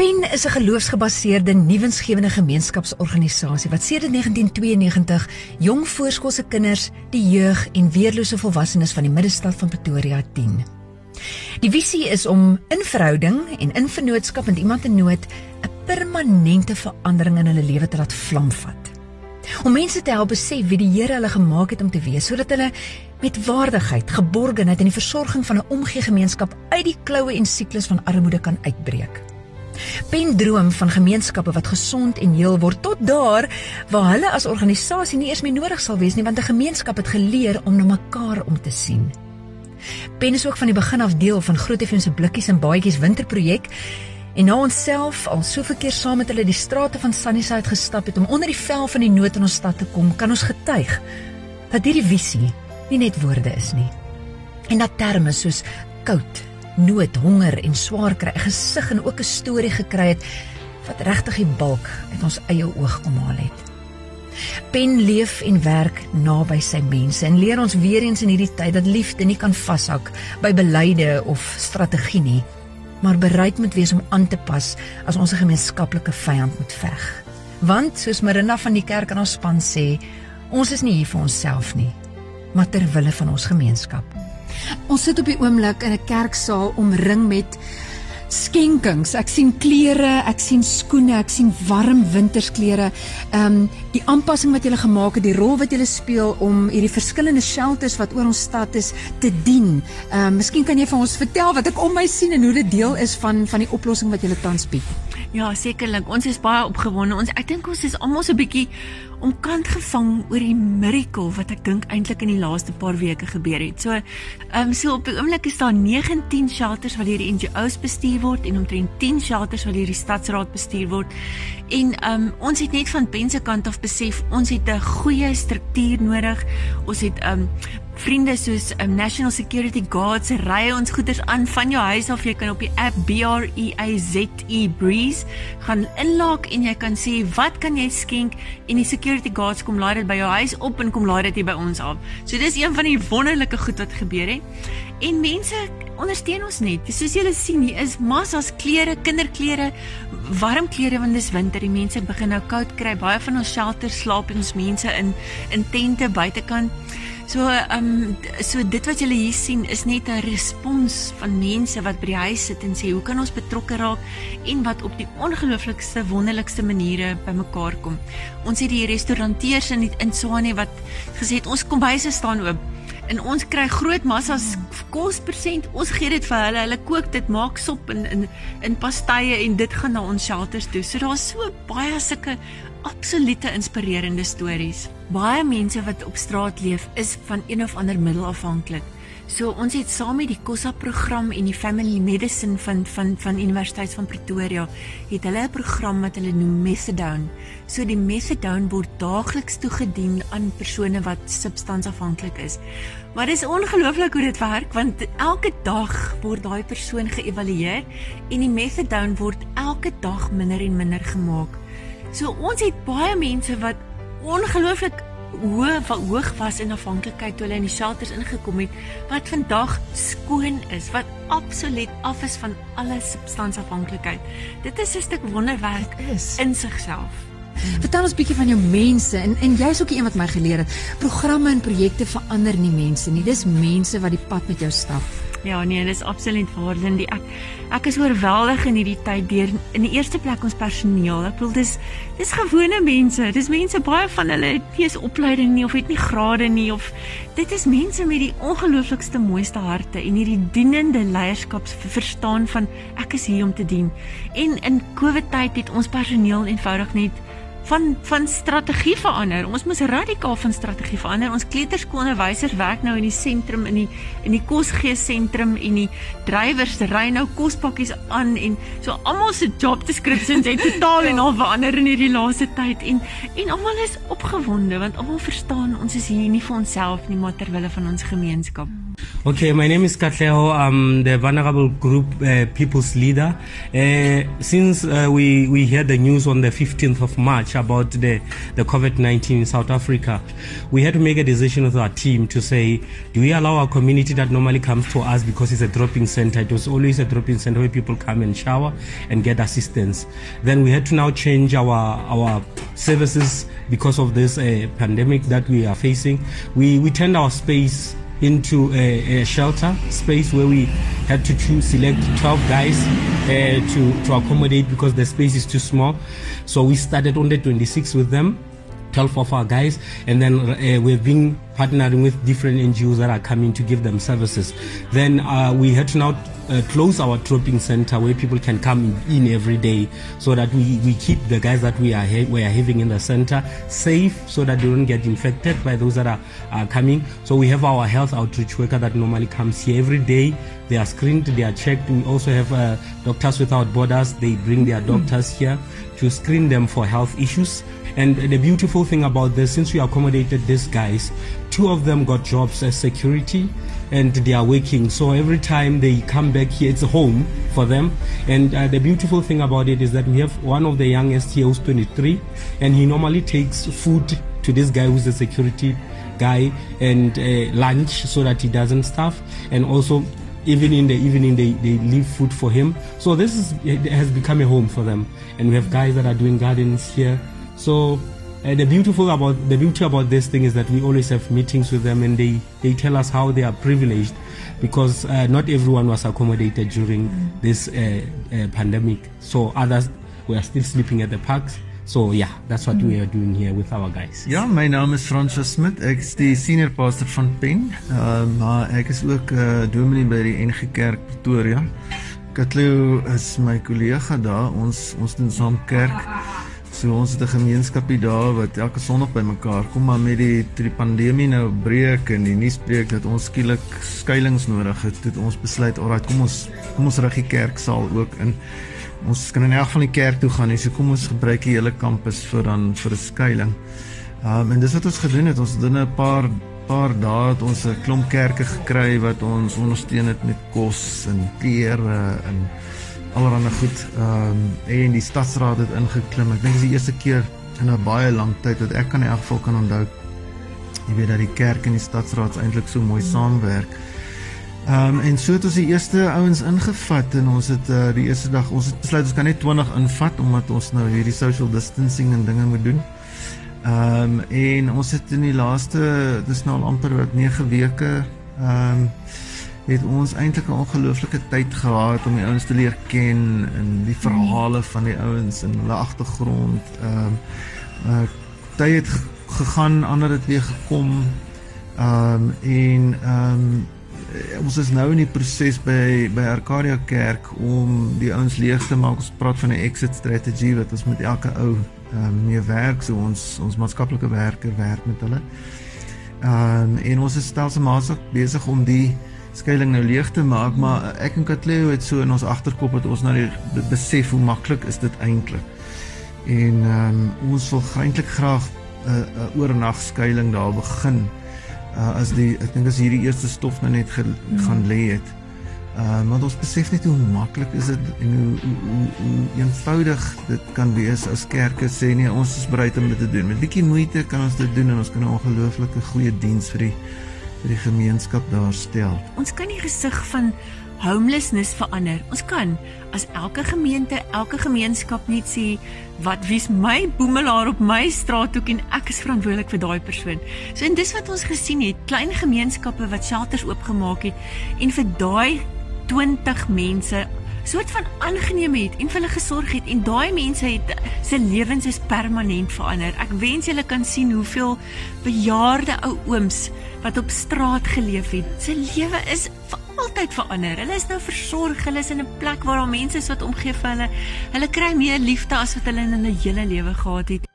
PEN is 'n geloofsgebaseerde nuwensgewende gemeenskapsorganisasie wat sedert 1992 jong voorskoolse kinders, die jeug en weerlose volwassenes van die middestad van Pretoria dien. Die visie is om in verhouding en in vennootskap met iemand in nood 'n permanente verandering in hulle lewe te laat vlamvat. Om mense te help besef wie die Here hulle gemaak het om te wees sodat hulle met waardigheid, geborgenheid en die versorging van 'n omgee gemeenskap uit die kloue en siklus van armoede kan uitbreek. Pen droom van gemeenskappe wat gesond en heel word tot daar waar hulle as organisasie nie eers meer nodig sal wees nie want 'n gemeenskap het geleer om na mekaar om te sien. Pen is ook van die begin af deel van Groot FM se blikkies en baadjies winterprojek en nou onsself al soveel keer saam met hulle die strate van Sunnyside gestap het om onder die vel van die nood in ons stad te kom, kan ons getuig dat hierdie visie nie net woorde is nie. En dat terme soos koud, nood, honger en swaar kry 'n gesig en ook 'n storie gekry het wat regtig die balk uit ons eie oog kom haal het. Pen leef en werk naby sy mense en leer ons weer eens in hierdie tyd dat liefde nie kan vashak by beleide of strategie nie, maar bereid moet wees om aan te pas as ons 'n gemeenskaplike vyand moet veg. Want soos Marina van die kerk aan ons span sê, ons is nie hier vir onsself nie, maar ter wille van ons gemeenskap. Ons sit op die oomblik in 'n kerksaal omring met skenkings. Ek sien klere, ek sien skoene, ek sien warm wintersklere. Ehm um, die aanpassing wat julle gemaak het, die rol wat julle speel om hierdie verskillende shelters wat oor ons stad is te dien. Ehm um, miskien kan jy vir ons vertel wat ek om my sien en hoe dit deel is van van die oplossing wat julle tans bied. Ja, sekerlik. Ons is baie opgewonde. Ons ek dink ons is almal so 'n bietjie om kant gevang oor die miracle wat ek dink eintlik in die laaste paar weke gebeur het. So, ehm um, so op die oomblik is daar 19 shelters wat deur die NGO's bestuur word en omtrent 10 shelters wat deur die stadsraad bestuur word. En ehm um, ons het net van Pense kant af besef ons het n goeie struktuur nodig. Ons het ehm um, vriende soos um, National Security Guards ry ons goeders aan van jou huis af jy kan op die app B R E A Z E Breeze gaan inlaak en jy kan sê wat kan jy skenk en die security guards kom laai dit by jou huis op en kom laai dit hier by ons af. So dis een van die wonderlike goed wat gebeur het. En mense ondersteun ons net. Soos julle sien, hier is massas klere, kinderklere, warm klere want dis winter. Die mense begin nou koud kry. Baie van ons shelters slaap ons mense in in tente buitekant. So ehm um, so dit wat julle hier sien is net 'n respons van mense wat by die huis sit en sê hoe kan ons betrokke raak en wat op die ongelooflikste wonderlikste maniere bymekaar kom. Ons het die restauranteurs in in Swane wat gesê het ons kombuise staan oop en ons kry groot massas kos persent. Ons gee dit vir hulle. Hulle kook dit, maak sop in in in pastye en dit gaan na ons shelters toe. So daar's so baie sulke absolute inspirerende stories. Baie mense wat op straat leef is van een of ander middel afhanklik. So ons het saam met die Kossa program en die Family Medicine van van van Universiteit van Pretoria het hulle 'n program wat hulle noem Methadone. So die Methadone word daagliks toegedien aan persone wat substansafhanklik is. Maar dit is ongelooflik hoe dit werk want elke dag word daai persoon geëvalueer en die Methadone word elke dag minder en minder gemaak. So ons het baie mense wat ongelooflik hoog hoog was in afhanklikheid toe hulle in die shelters ingekom het wat vandag skoon is, wat absoluut af is van alle substansafhanklikheid. Dit is 'n stuk wonderwerk in sigself. Hmm. Vertel ons bietjie van jou mense en en jy's ook een wat my geleer het. Programme en projekte verander nie mense nie. Dis mense wat die pad met jou stap. Ja, nee, dis absoluut waar, Lindy. Ek ek is oorweldig in hierdie tyd deur in die eerste plek ons personeel. Ek bedoel dis dis gewone mense. Dis mense baie van hulle het nie eens opleiding nie of het nie grade nie of dit is mense met die ongelooflikste mooiste harte en hierdie dienende leierskap verstaan van ek is hier om te dien. En in COVID tyd het ons personeel eenvoudig net van van strategie verander. Ons moet radikaal van strategie verander. Ons kleuterskoolonderwysers werk nou in die sentrum in die in die kosgees sentrum en die drywers ry nou kospakkies aan en so almal se job descriptions het totaal en al verander in hierdie laaste tyd en en almal is opgewonde want almal verstaan ons is hier nie vir onsself nie maar ter wille van ons gemeenskap. Okay, my name is Katleho. I'm the vulnerable group uh, people's leader. Uh, since uh, we, we heard the news on the 15th of March about the, the COVID-19 in South Africa, we had to make a decision with our team to say, do we allow our community that normally comes to us because it's a dropping center? It was always a dropping center where people come and shower and get assistance. Then we had to now change our, our services because of this uh, pandemic that we are facing. We, we turned our space into a, a, shelter space where we had to choose, select 12 guys uh, to, to accommodate because the space is too small. So we started on the 26 with them 12 of our guys, and then uh, we've been partnering with different NGOs that are coming to give them services. Then uh, we had to now uh, close our dropping center where people can come in every day so that we, we keep the guys that we are, ha- we are having in the center safe so that they don't get infected by those that are, are coming. So we have our health outreach worker that normally comes here every day. They are screened, they are checked. We also have uh, Doctors Without Borders. They bring their doctors here to screen them for health issues. And the beautiful thing about this, since we accommodated these guys, two of them got jobs as security and they are working. So every time they come back here, it's a home for them. And uh, the beautiful thing about it is that we have one of the youngest here who's 23 and he normally takes food to this guy who's a security guy and uh, lunch so that he doesn't starve. And also even in the evening they, they leave food for him so this is has become a home for them and we have guys that are doing gardens here so uh, the beautiful about the beauty about this thing is that we always have meetings with them and they they tell us how they are privileged because uh, not everyone was accommodated during this uh, uh pandemic so others were still sleeping at the parks So yeah, that's what we are doing here with our guys. Ja, my naam is Francis Smit. Ek is die senior pastor van Pen. Uh, maar ek is ook dominee by die NG Kerk Pretoria. Katleo is my kollega daar. Ons ons doen saam kerk. So ons het 'n gemeenskapie daar wat elke Sondag bymekaar kom, maar met die die pandemie nou breek en die nuus breek dat ons skielik skuilings nodig het, het ons besluit, "Alraai, kom ons kom ons rig die kerksaal ook in." ons kan in elk geval die kerk toe gaan, so kom ons gebruik die hele kampus vir dan vir 'n skuilings. Ehm um, en dis wat ons gedoen het. Ons het dan 'n paar paar dae het ons 'n klomp kerke gekry wat ons ondersteun het met kos en klere en allerlei goed. Ehm um, en die stadsraad het ingeklim. Ek dink dis die eerste keer in 'n baie lang tyd wat ek kan in elk geval kan onthou. Jy weet dat die kerk en die stadsraad eintlik so mooi saamwerk. Ehm um, en so het ons die eerste ouens ingevat en ons het uh, die eerste dag ons het besluit ons kan net 20 invat omdat ons nou hierdie social distancing en dinge moet doen. Ehm um, en ons het in die laaste dis nou al amper wat 9 weke ehm um, het ons eintlik 'n ongelooflike tyd gehad om die ouens te leer ken en die verhale van die ouens en hulle agtergrond. Ehm um, uh, tyd het gegaan, ander het weer gekom. Ehm um, en ehm um, uh, ons is nou in die proses by by Arcadia Kerk om die ouens leeg te maak. Ons praat van 'n exit strategy wat ons met elke ou ehm um, mee werk, so ons ons maatskaplike werker werk met hulle. Ehm um, en ons is stelselmatig besig om die skuilings nou leeg te maak, maar ek en Katleo het so in ons agterkop dat ons nou die besef hoe maklik is dit eintlik. En ehm um, ons wil eintlik graag 'n uh, 'n uh, oornag skuilings daar begin uh, as die ek dink as hierdie eerste stof nou net ge, mm. gaan lê het. Uh maar ons besef net hoe maklik is dit en hoe hoe, hoe hoe eenvoudig dit kan wees as kerke sê nee ons is bereid om dit te doen. Met bietjie moeite kan ons dit doen en ons kan 'n ongelooflike goeie diens vir die vir die gemeenskap daar stel. Ons kan die gesig van homelessness verander. Ons kan as elke gemeente, elke gemeenskap net sê wat wie's my boemelaar op my straathoek en ek is verantwoordelik vir daai persoon. So en dis wat ons gesien het, klein gemeenskappe wat shelters oopgemaak het en vir daai 20 mense soort van aangeneem het en vir hulle gesorg het en daai mense het se lewens is permanent verander. Ek wens julle kan sien hoeveel bejaarde ou ooms wat op straat geleef het, se lewe is altyd verander. Hulle is nou versorg, hulle is in 'n plek waar daar mense is wat omgee vir hulle. Hulle kry meer liefde as wat hulle in hulle hele lewe gehad het.